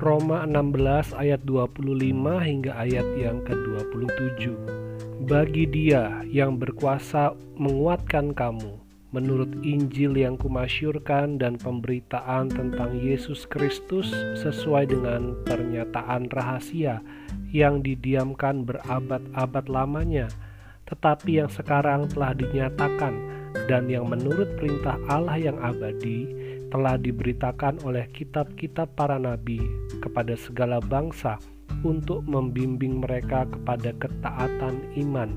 Roma 16 ayat 25 hingga ayat yang ke-27. Bagi dia yang berkuasa menguatkan kamu, menurut Injil yang kumasyurkan dan pemberitaan tentang Yesus Kristus sesuai dengan pernyataan rahasia yang didiamkan berabad-abad lamanya, tetapi yang sekarang telah dinyatakan dan yang menurut perintah Allah yang abadi telah diberitakan oleh kitab-kitab para nabi kepada segala bangsa untuk membimbing mereka kepada ketaatan iman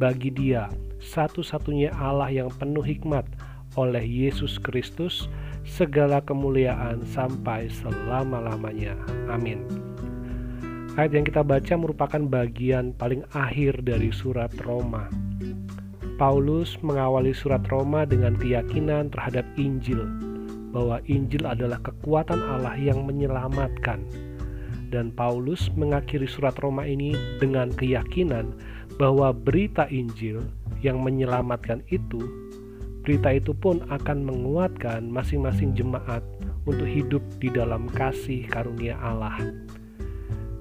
bagi Dia satu-satunya Allah yang penuh hikmat oleh Yesus Kristus segala kemuliaan sampai selama-lamanya. Amin. Ayat yang kita baca merupakan bagian paling akhir dari surat Roma. Paulus mengawali surat Roma dengan keyakinan terhadap Injil, bahwa Injil adalah kekuatan Allah yang menyelamatkan. Dan Paulus mengakhiri surat Roma ini dengan keyakinan bahwa berita Injil yang menyelamatkan itu, berita itu pun akan menguatkan masing-masing jemaat untuk hidup di dalam kasih karunia Allah.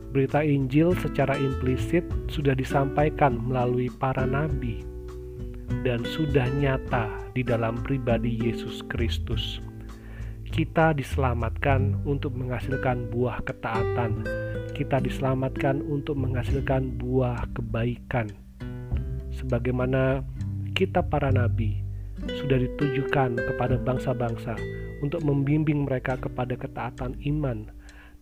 Berita Injil secara implisit sudah disampaikan melalui para nabi dan sudah nyata di dalam pribadi Yesus Kristus. Kita diselamatkan untuk menghasilkan buah ketaatan kita diselamatkan untuk menghasilkan buah kebaikan. Sebagaimana kita para nabi sudah ditujukan kepada bangsa-bangsa untuk membimbing mereka kepada ketaatan iman.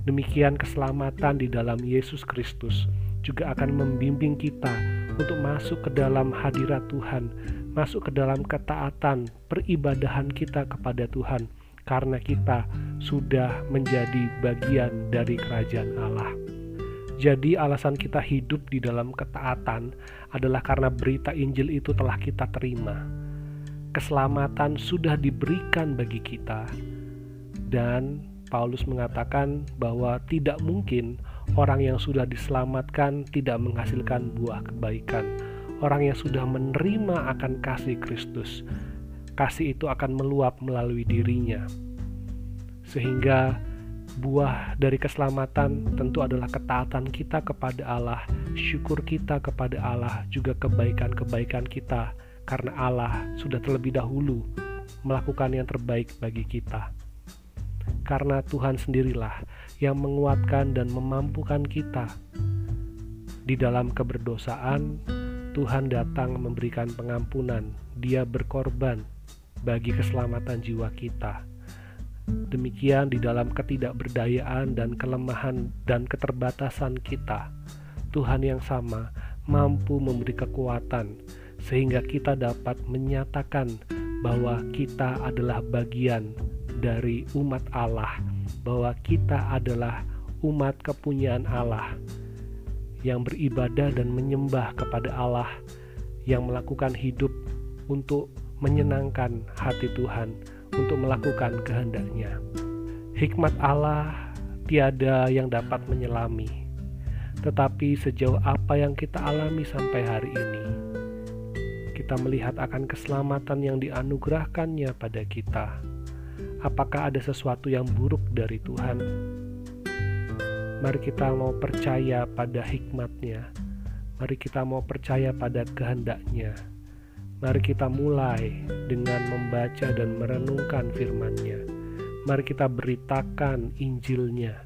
Demikian keselamatan di dalam Yesus Kristus juga akan membimbing kita untuk masuk ke dalam hadirat Tuhan, masuk ke dalam ketaatan peribadahan kita kepada Tuhan karena kita sudah menjadi bagian dari kerajaan Allah. Jadi, alasan kita hidup di dalam ketaatan adalah karena berita Injil itu telah kita terima. Keselamatan sudah diberikan bagi kita, dan Paulus mengatakan bahwa tidak mungkin orang yang sudah diselamatkan tidak menghasilkan buah kebaikan. Orang yang sudah menerima akan kasih Kristus kasih itu akan meluap melalui dirinya. Sehingga buah dari keselamatan tentu adalah ketaatan kita kepada Allah, syukur kita kepada Allah, juga kebaikan-kebaikan kita karena Allah sudah terlebih dahulu melakukan yang terbaik bagi kita. Karena Tuhan sendirilah yang menguatkan dan memampukan kita. Di dalam keberdosaan, Tuhan datang memberikan pengampunan. Dia berkorban bagi keselamatan jiwa kita. Demikian di dalam ketidakberdayaan dan kelemahan dan keterbatasan kita, Tuhan yang sama mampu memberi kekuatan sehingga kita dapat menyatakan bahwa kita adalah bagian dari umat Allah, bahwa kita adalah umat kepunyaan Allah yang beribadah dan menyembah kepada Allah, yang melakukan hidup untuk menyenangkan hati Tuhan untuk melakukan kehendaknya. Hikmat Allah tiada yang dapat menyelami, tetapi sejauh apa yang kita alami sampai hari ini, kita melihat akan keselamatan yang dianugerahkannya pada kita. Apakah ada sesuatu yang buruk dari Tuhan? Mari kita mau percaya pada hikmatnya. Mari kita mau percaya pada kehendaknya Mari kita mulai dengan membaca dan merenungkan firman-Nya. Mari kita beritakan Injilnya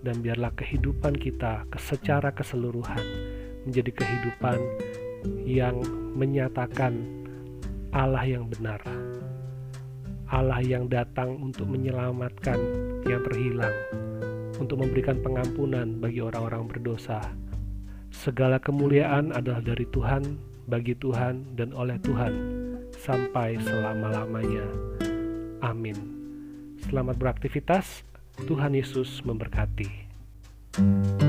dan biarlah kehidupan kita secara keseluruhan menjadi kehidupan yang menyatakan Allah yang benar. Allah yang datang untuk menyelamatkan yang terhilang, untuk memberikan pengampunan bagi orang-orang berdosa. Segala kemuliaan adalah dari Tuhan bagi Tuhan dan oleh Tuhan sampai selama-lamanya. Amin. Selamat beraktivitas. Tuhan Yesus memberkati. thank you